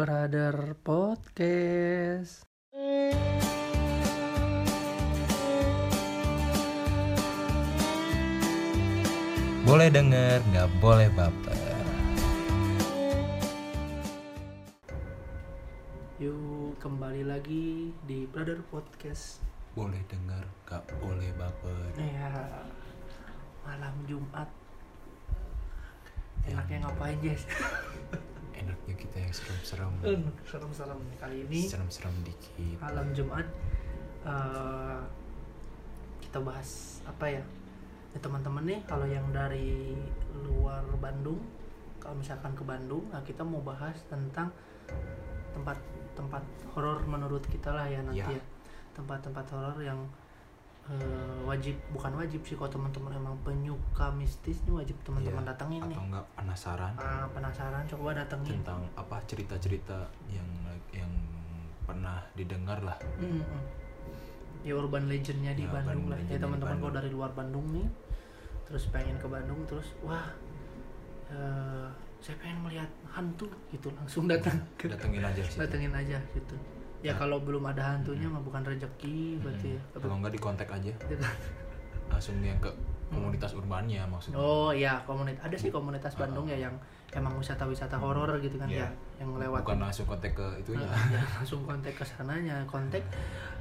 Brother Podcast. Boleh denger, nggak boleh baper. Yuk kembali lagi di Brother Podcast. Boleh denger, nggak boleh baper. Ya, malam Jumat. Enaknya ngapain, Jess? Enaknya kita yang serem-serem, Serem-serem kali ini. serem-serem dikit. malam Jumat eh, kita bahas apa ya ya teman-teman nih kalau yang dari luar Bandung kalau misalkan ke Bandung nah kita mau bahas tentang tempat tempat horor menurut kita lah ya nanti Ya. ya tempat-tempat horor yang eh, wajib bukan wajib sih kalau teman-teman emang penyuka mistis nih wajib teman-teman Iya, datengin nih Atau nggak penasaran Ah, penasaran coba datengin tentang apa cerita-cerita yang yang pernah didengar lah. Mm-mm. Ya urban legendnya di Ya, Bandung lah. Ya teman-teman kalau dari luar Bandung nih, terus pengen ke Bandung terus wah, eh, saya pengen melihat hantu gitu langsung datang ke Datengin aja sih. datengin aja gitu. Ya Nah. kalau belum ada hantunya mah bukan rezeki berarti ya. Tapi- Kalau nggak di kontak aja, langsung yang ke komunitas urbannya maksudnya. Oh iya komunitas ada sih komunitas Bandung ya yang emang wisata-wisata horor gitu kan Iya. ya yang lewat Bukan langsung kontak ke itunya. Ya, langsung kontak ke sananya kontak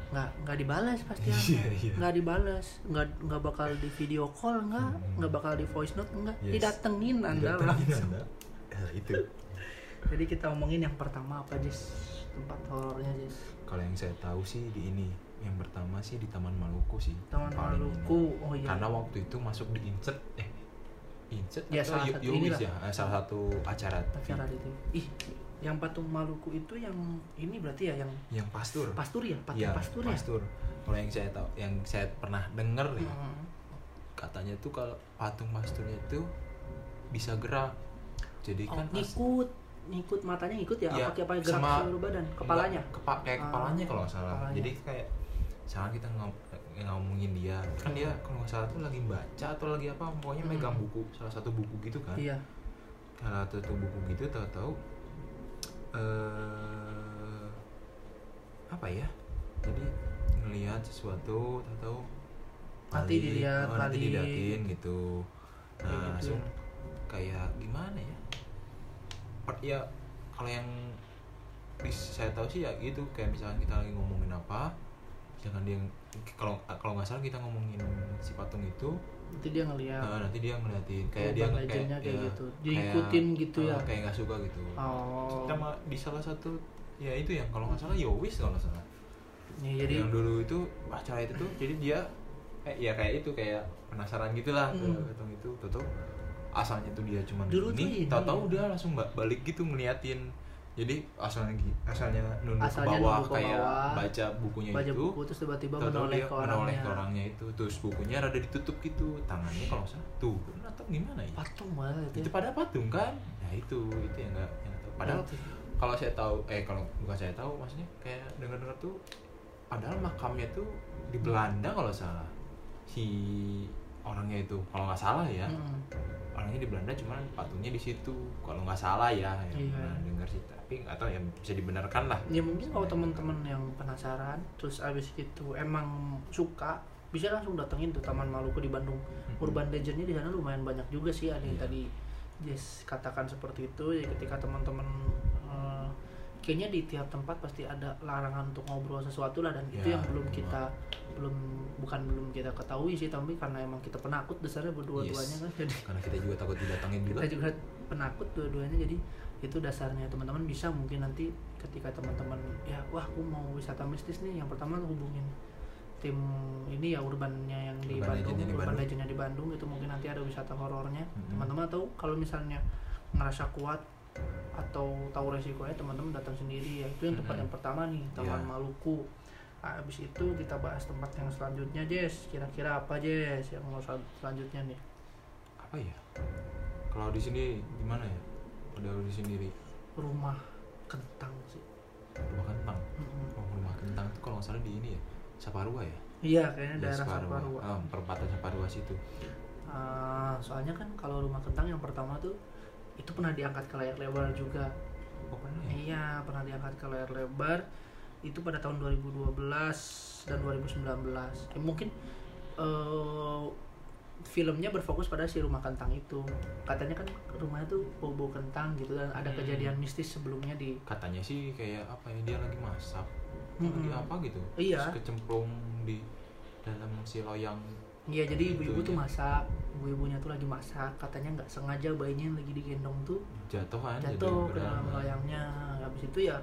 nggak nggak dibalas pasti Iya, iya. nggak dibalas nggak nggak bakal di video call nggak Hmm. nggak bakal di voice note nggak Yes. didatengin anda Datengin langsung Anda. Ya, itu. jadi kita omongin yang pertama apa Jis tempat horornya Jis Kalau yang saya tahu sih di ini, yang pertama sih di Taman Maluku sih. Taman Paling Maluku oh iya Karena waktu itu masuk di Incet eh Incet Ya, atau salah satu inilah. ya, Eh, salah satu acara TV. acara itu ih yang patung Maluku itu yang ini berarti ya yang Yang pastur. pastur ya patung Iya, pastur ya pastur. Kalau yang saya tahu, yang saya pernah denger nih, Hmm. katanya tuh kalau patung pasturnya itu bisa gerak. Jadi Oh, kan as- ngikut matanya ngikut ya, Iya, apa apa gerak sama- seluruh badan kepalanya Enggak, kepa kayak Ah, kepalanya kalau nggak salah. kepalanya. Jadi kayak sekarang kita ngom- ngomongin dia kan dia kalau nggak salah tuh lagi baca atau lagi apa pokoknya Hmm. megang buku salah satu buku gitu kan iya salah satu buku gitu tahu-tahu eh apa ya jadi ngelihat sesuatu tahu-tahu Nanti dilihat, oh, nanti dilihatin gitu nah gitu langsung ya. kayak gimana ya ya kalau yang saya tahu sih ya gitu kayak misalnya kita lagi ngomongin apa jangan dia kalau kalau nggak salah kita ngomongin si patung itu nanti dia ngeliat. Nah, nanti dia ngeliatin kayak Urban dia legendnya kayak ya, gitu. Diikutin gitu ya. ah, kayak nggak suka gitu. Oh. Kita mah di salah satu ya itu yang kalau nggak salah Yowis kalau nggak salah. Ya, jadi yang dulu itu acara itu tuh jadi dia eh, ya kayak itu kayak penasaran gitulah ke patung itu tuh asalnya tuh dia cuma Dulu tuh ini tahu-tahu ya. dia langsung ba- balik gitu ngeliatin. Jadi asalnya asalnya nunduk Asalnya ke bawah ke kayak bawah, baca bukunya baca itu. buku terus tiba-tiba menoleh ke menoleh orangnya ke orangnya itu. Terus bukunya rada ditutup gitu tangannya kalau salah tuh atau gimana ya? Patung malah itu, itu pada patung kan? Ya itu itu yang nggak yang tahu. Padahal Itu. kalau saya tahu eh kalau bukan saya tahu maksudnya kayak dengar-dengar tuh padahal makamnya tuh di Belanda kalau salah. Si orangnya itu kalau nggak salah ya. Mm-mm. Orangnya di Belanda cuman patungnya di situ. Kalau nggak salah ya yang Iya. pernah dengar sih. Tapi nggak tahu ya bisa dibenarkan lah. Ya mungkin kalau teman-teman yang penasaran terus abis itu emang suka bisa langsung datengin tuh Taman Maluku di Bandung. Urban legendnya di sana lumayan banyak juga sih. Ada yang Iya. tadi Jess katakan seperti itu ya ketika teman-teman kayaknya di tiap tempat pasti ada larangan untuk ngobrol sesuatu lah dan itu Ya, yang belum betul. kita belum bukan belum kita ketahui sih tapi karena emang kita penakut dasarnya berdua-duanya Yes. kan jadi karena kita juga takut didatangin juga kita juga penakut dua-duanya jadi itu dasarnya teman-teman bisa mungkin nanti ketika teman-teman ya wah aku mau wisata mistis nih yang pertama hubungin tim ini ya urbannya yang di Urban Bandung di urban Bandung. legendnya di Bandung itu mungkin nanti ada wisata horornya Mhm. teman-teman tahu kalau misalnya ngerasa kuat atau tahu resikonya teman-teman datang sendiri. Ya itu yang tempat Mhm. yang pertama nih Taman Ya. Maluku. Nah, habis itu kita bahas tempat yang selanjutnya Jess. Kira-kira apa Jess yang mau sel- selanjutnya nih? Apa ya? Kalau di sini gimana ya? Udah di sendiri rumah kentang sih. Rumah kentang? Mhm. oh, rumah kentang tuh kalau nggak salah di ini ya Saparua ya? Iya, kayaknya Ya, daerah Saparua. Saparua. Ah, perempatan Saparua situ. Ah, soalnya kan kalau rumah kentang yang pertama tuh itu pernah diangkat ke layar lebar juga. oh pernah ya Iya, pernah diangkat ke layar lebar itu pada tahun 2012 dan 2019 ya, mungkin eh, filmnya berfokus pada si rumah kentang itu katanya kan rumahnya tuh bau kentang gitu dan ada Hmm. kejadian mistis sebelumnya di katanya sih kayak apa ya dia lagi masak lagi Mm-mm. apa gitu Iya. Terus kecemplung di dalam si loyang Iya jadi Gitu ibu-ibu tuh ya. masak, ibu-ibunya tuh lagi masak, katanya nggak sengaja bayinya yang lagi digendong tuh jatuhan jatuh ke dalam berat. loyangnya. Habis itu ya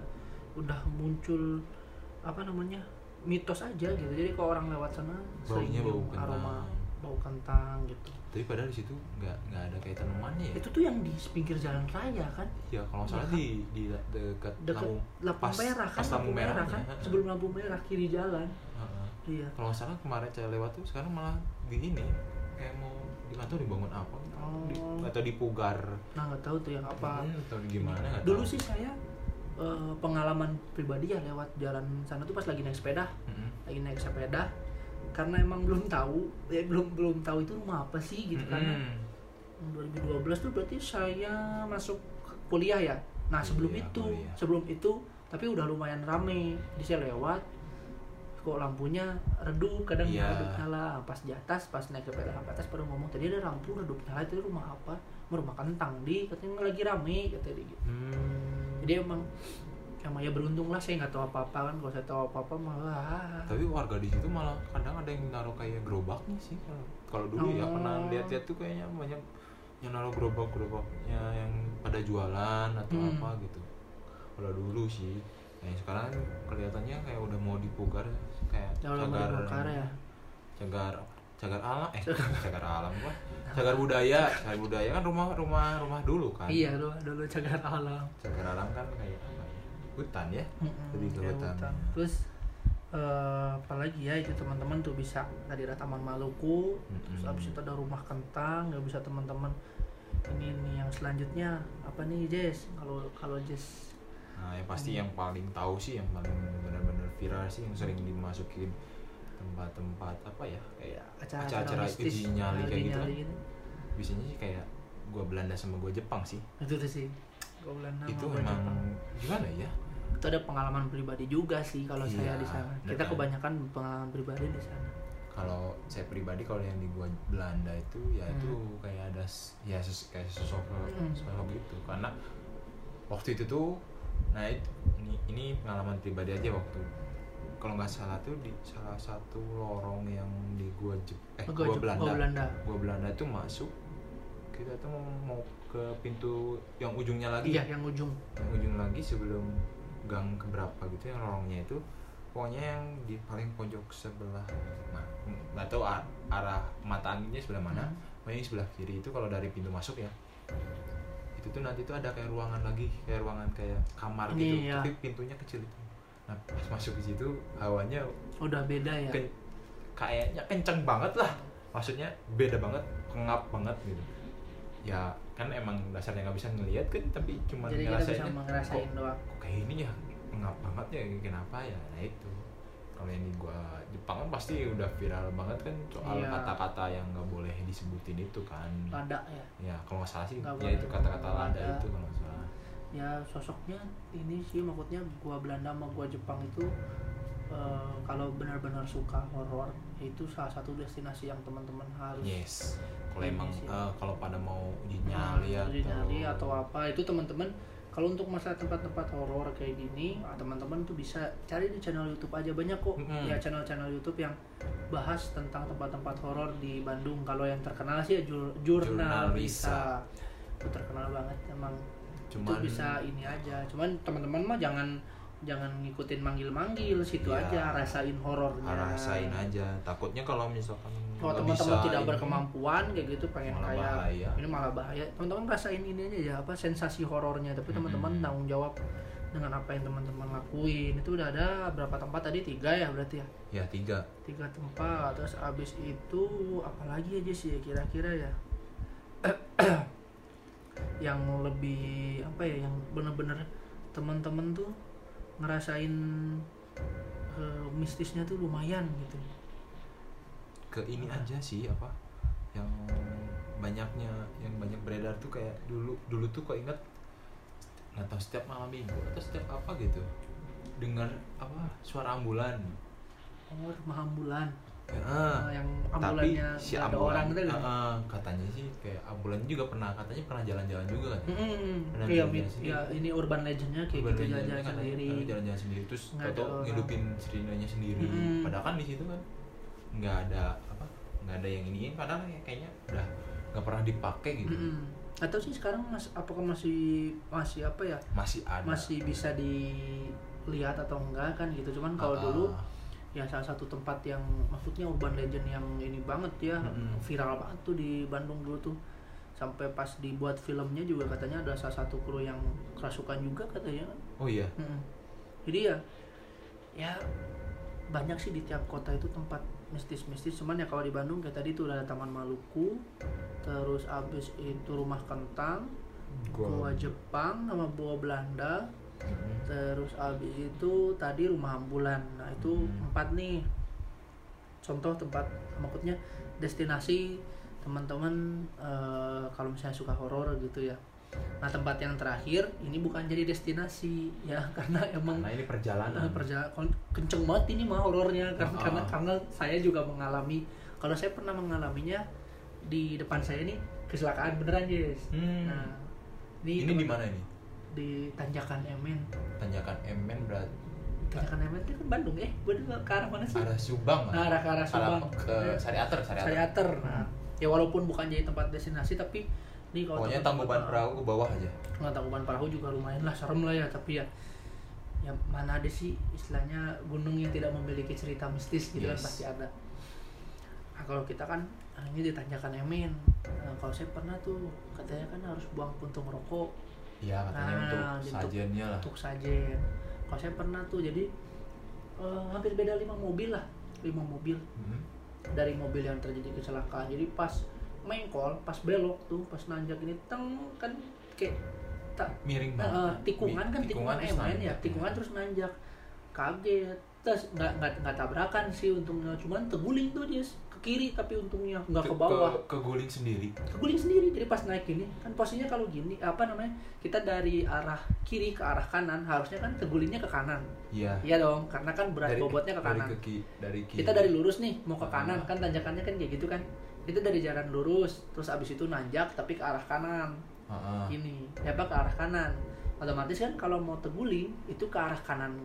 udah muncul apa namanya mitos aja gitu. Jadi kalau orang lewat sana sering baunya bau kentang aroma bau kentang gitu. tapi padahal di situ nggak nggak ada kayak tanamannya ya Itu tuh yang di pinggir jalan raya kan, ya kalau nggak salah Iya. di di dekat dekat lampu lampu pas- merah kan, pas lampu merah kan, ya. sebelum lampu merah kiri jalan. Iya. kalau nggak salah kemarin saya lewat tuh sekarang malah di ini kayak mau di dibangun apa gitu. Di- Oh. atau dipugar Nah nggak tahu tuh yang apa. Hmm, atau gimana nggak Dulu tahu. sih saya eh, pengalaman pribadi ya lewat jalan sana tuh pas lagi naik sepeda, Mm-mm. lagi naik sepeda karena emang belum tahu, ya belum belum tahu itu rumah apa sih gitu kan. Mm-mm. 2012 tuh berarti saya masuk kuliah ya. Nah sebelum Iya, itu, kuliah. sebelum itu tapi udah lumayan rame. Jadi saya lewat, kok lampunya redup, kadang Iya. redup nyala. Pas di atas, pas naik ke atas baru ngomong tadi ada lampu redup nyala itu rumah apa? Rumah kentang di, katanya lagi rame kata dia gitu Hmm. jadi emang emang ya beruntung lah saya nggak tahu apa apa kan kalau saya tahu apa apa malah tapi warga di situ malah kadang ada yang naruh kayak gerobaknya sih kalau dulu ya Oh. pernah lihat-lihat tuh kayaknya banyak yang naruh gerobak gerobaknya yang pada jualan atau Hmm. apa gitu kalau dulu sih yang sekarang kelihatannya kayak udah mau dipugar kayak Jauh lama cagar dibongkar ya? cagar cagar alam eh cagar. alam apa cagar budaya cagar budaya kan rumah rumah rumah dulu kan. Iya dulu dulu cagar alam. Cagar alam kan kayak apa ya? Hutan ya? Lebih ke kayak hutan. hutan. terus eh, apalagi ya itu teman-teman tuh bisa tadi ada taman Maluku terus Mm-mm. abis itu ada rumah kentang nggak bisa teman-teman. Ini nih yang selanjutnya apa nih Jess? Kalau kalau Jess Nah, yang pasti yang paling tahu sih, yang paling benar-benar viral sih, yang sering dimasukin tempat-tempat apa ya, kayak acara-acara acara-acara mistis, uji nyali kayak gitu kan. gitu. Biasanya sih kayak gua Belanda sama gua Jepang sih. itu tuh sih Gua Belanda itu sama gua memang Jepang. gimana ya? itu ada pengalaman pribadi juga sih kalau saya Iya, di sana bener kita kan? kebanyakan pengalaman pribadi di sana Kalau saya pribadi kalau yang di gua Belanda itu ya itu kayak ada ya ses- kayak sosok Hmm. sosok gitu karena waktu itu tuh nah itu, ini ini pengalaman pribadi aja waktu kalau nggak salah tuh di salah satu lorong yang di gua Jep, eh Oh, gua Jep- Belanda. Gua Belanda. Gua Belanda itu masuk kita tuh mau, mau ke pintu yang ujungnya lagi. Iya yang ujung. Yang ujung lagi sebelum gang keberapa gitu yang lorongnya itu pokoknya yang di paling pojok sebelah. Nah nggak tahu ar- arah mata anginnya sebelah mana. Hmm. pokoknya yang sebelah kiri itu kalau dari pintu masuk ya itu tuh nanti tuh ada kayak ruangan lagi kayak ruangan kayak kamar Ini gitu. Ya. tapi pintunya kecil itu. Nah pas masuk di situ hawanya udah beda ya? Ken- kayaknya kenceng banget lah. Maksudnya beda banget pengap banget gitu. Ya kan emang dasarnya nggak bisa ngelihat kan tapi cuma ngerasain kok, doang. kok kayak ini ya? Pengap banget ya kenapa ya? Nah itu kalau yang di gua Jepang kan pasti udah viral banget kan soal Iya. kata-kata yang nggak boleh disebutin itu kan. Lada ya. Ya kalau nggak salah sih Nggak ya itu kata-kata lada Lada. itu kalau nggak salah. Ya sosoknya ini sih maksudnya gua Belanda sama gua Jepang itu eh, kalau benar-benar suka horor itu salah satu destinasi yang teman-teman harus yes. Kalau emang eh, kalau pada mau uji nyali uji atau nyali atau apa itu teman-teman kalau untuk masalah tempat-tempat horor kayak gini ah, teman-teman tuh bisa cari di channel YouTube aja. Banyak kok Mm-mm. ya channel-channel YouTube yang bahas tentang tempat-tempat horor di Bandung. Kalau yang terkenal sih ya Jur- Jurnal. Bisa itu terkenal banget emang. Cuman itu bisa ini aja. Cuman teman-teman mah jangan jangan ngikutin manggil-manggil situ Iya. aja rasain horornya. Rasain aja. Takutnya kalau misalkan kalau teman-teman tidak ini, berkemampuan kayak gitu pengen Malah kayak bahaya. ini malah bahaya. Teman-teman rasain ini aja ya apa sensasi horornya. Tapi teman-teman tanggung jawab dengan apa yang teman-teman lakuin. Itu udah ada berapa tempat? Tadi tiga ya berarti ya? Ya tiga. Tiga tempat. Terus abis itu apalagi aja sih ya kira-kira ya? Yang lebih apa ya yang bener-bener teman-teman tuh ngerasain eh, mistisnya tuh lumayan gitu. Ke ini aja sih apa yang banyaknya yang banyak beredar tuh kayak dulu dulu tuh kok inget nggak tahu setiap malam minggu atau setiap apa gitu dengar apa suara ambulan. Oh rumah ambulan Oh, yang tapi ambulannya si nggak ada ambulan orang ah, ah, katanya sih kayak ambulan juga pernah katanya pernah jalan-jalan juga kan Mm-mm. Pernah Iya, sendiri. ya ini urban legendnya kayak Urban gitu jalan-jalan kan, sendiri. jalan-jalan sendiri terus Nggak ada tau orang. ngidupin serinanya sendiri Mm-mm. padahal kan di situ kan nggak ada apa nggak ada yang ini padahal ya kayaknya udah nggak pernah dipakai gitu Mm-mm. Atau sih sekarang mas, apakah masih masih apa ya? masih ada Masih bisa dilihat atau enggak kan gitu. Cuman kalau Ah, dulu ya salah satu tempat yang maksudnya urban legend yang ini banget ya Mm-mm. viral banget tuh di Bandung dulu tuh sampai pas dibuat filmnya juga katanya ada salah satu kru yang kerasukan juga katanya kan oh iya Mm-mm. Jadi ya, ya banyak sih di tiap kota itu tempat mistis-mistis. Cuman ya kalau di Bandung kayak tadi tuh ada Taman Maluku, terus abis itu Rumah Kentang, Goa Jepang sama Goa Belanda. Terus abis itu tadi Rumah Ambulan. Nah itu Hmm. empat nih contoh tempat maksudnya destinasi teman-teman eh, kalau misalnya suka horor gitu ya. Nah tempat yang terakhir ini bukan jadi destinasi ya karena emang karena ini perjalanan Nah, perjalanan kenceng banget ini mah horornya karena Ah. karena karena saya juga mengalami kalau saya pernah mengalaminya di depan saya nih kecelakaan beneran Jess. Hmm. Nah, ini teman- di mana ini Di Tanjakan Emen. tanjakan Emen berarti Tanjakan Emen itu kan Bandung eh, bener ke arah mana sih? arah Subang Nah, arah ke arah Subang. ke Sariater Sariater, Sariater. Nah, ya walaupun bukan jadi tempat destinasi tapi nih kalau pokoknya tangkuban perahu ke bawah aja nggak tangkuban perahu juga lumayan lah serem lah ya tapi ya ya mana ada sih istilahnya gunung yang tidak memiliki cerita mistis gitu kan Yes. pasti ada nah kalau kita kan ah, ini di tanjakan Emen nah, kalau saya pernah tuh katanya kan harus buang puntung rokok iya katanya Nah, untuk sajennya lah. untuk sajen. Kalau saya pernah tuh jadi eh, hampir beda lima mobil lah lima mobil. Hmm. dari mobil yang terjadi kecelakaan. Jadi pas mengkol pas belok tuh pas nanjak ini teng kan kayak tak miring Eh, banget tikungan kan tikungan terus emen ya nanjak. tikungan terus nanjak. Kaget terus nggak nggak tabrakan sih untungnya cuman terguling tuh ke kiri tapi untungnya nggak ke bawah. ke, keguling sendiri. Keguling sendiri jadi pas naik ini kan posisinya kalau gini apa namanya kita dari arah kiri ke arah kanan harusnya kan tergulingnya ke kanan. Iya. Iya dong karena kan berat Dari- bobotnya ke kanan. dari ke dari kiri. Kita dari lurus nih mau ke kanan Ah. kan tanjakannya kan kayak gitu kan. Itu dari jalan lurus terus abis itu nanjak tapi ke arah kanan. Ini ya apa ke arah kanan. Otomatis kan kalau mau terguling itu ke arah kanan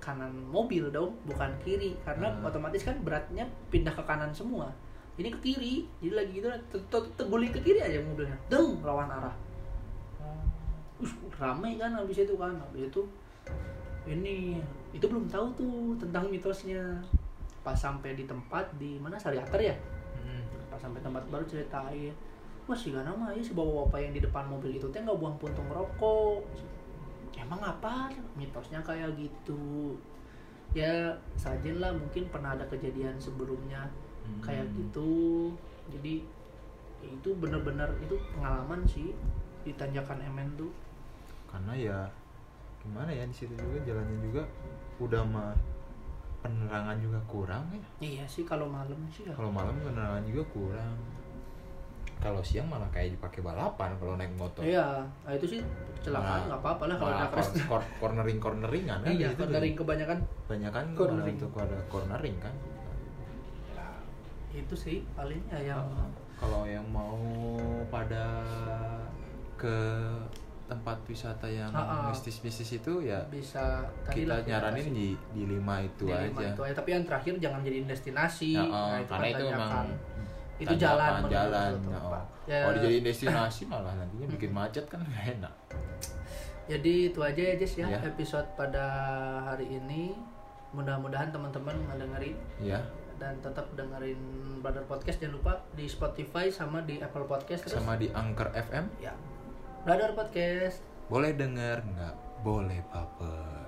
kanan mobil dong bukan kiri. Karena Hmm. otomatis kan beratnya pindah ke kanan semua. Ini ke kiri jadi lagi gitu ter- ter- terguling ke kiri aja mobilnya. Deng lawan arah. Uh, ramai kan habis itu kan habis itu ini itu belum tahu tuh tentang mitosnya. Pas sampai di tempat di mana? Sariater ya? Hmm. pas sampai tempat baru ceritain. Wah gak nama ya si bawa bapak yang di depan mobil itu teh nggak buang puntung rokok emang apa mitosnya kayak gitu? Ya sajen lah mungkin pernah ada kejadian sebelumnya Hmm. kayak gitu. Jadi ya itu bener-bener itu pengalaman sih di tanjakan Emen tuh. Karena ya gimana ya di situ juga jalannya juga udah mah penerangan juga kurang ya. Iya sih kalau malam sih ya. Kalau malam penerangan juga kurang kalau siang malah kayak dipakai balapan kalau naik motor. Iya nah, itu sih kecelakaan Malah- nggak apa-apa lah kalau ada cor- cor- cornering corneringan kan iya cornering kebanyakan banyak kan Cornering. untuk ada cornering kan. Ya, itu sih paling ya yang Uh, kalau yang mau pada ke tempat wisata yang mistis-mistis itu ya bisa kita nyaranin di di lima itu di aja. lima itu aja. tapi yang terakhir jangan jadi destinasi. Ya, Nah, oh, karena itu memang itu jalan jalan ya, oh. Ya. kalau dijadiin destinasi malah nantinya bikin macet kan nggak enak. Jadi itu aja ya Jess ya Ya. episode pada hari ini. Mudah-mudahan teman-teman ngedengerin. Ya. Dan tetap dengerin Brother Podcast. Jangan lupa di Spotify sama di Apple Podcast terus. Sama di Anchor FM ya. Brother Podcast. Boleh denger nggak? Boleh baper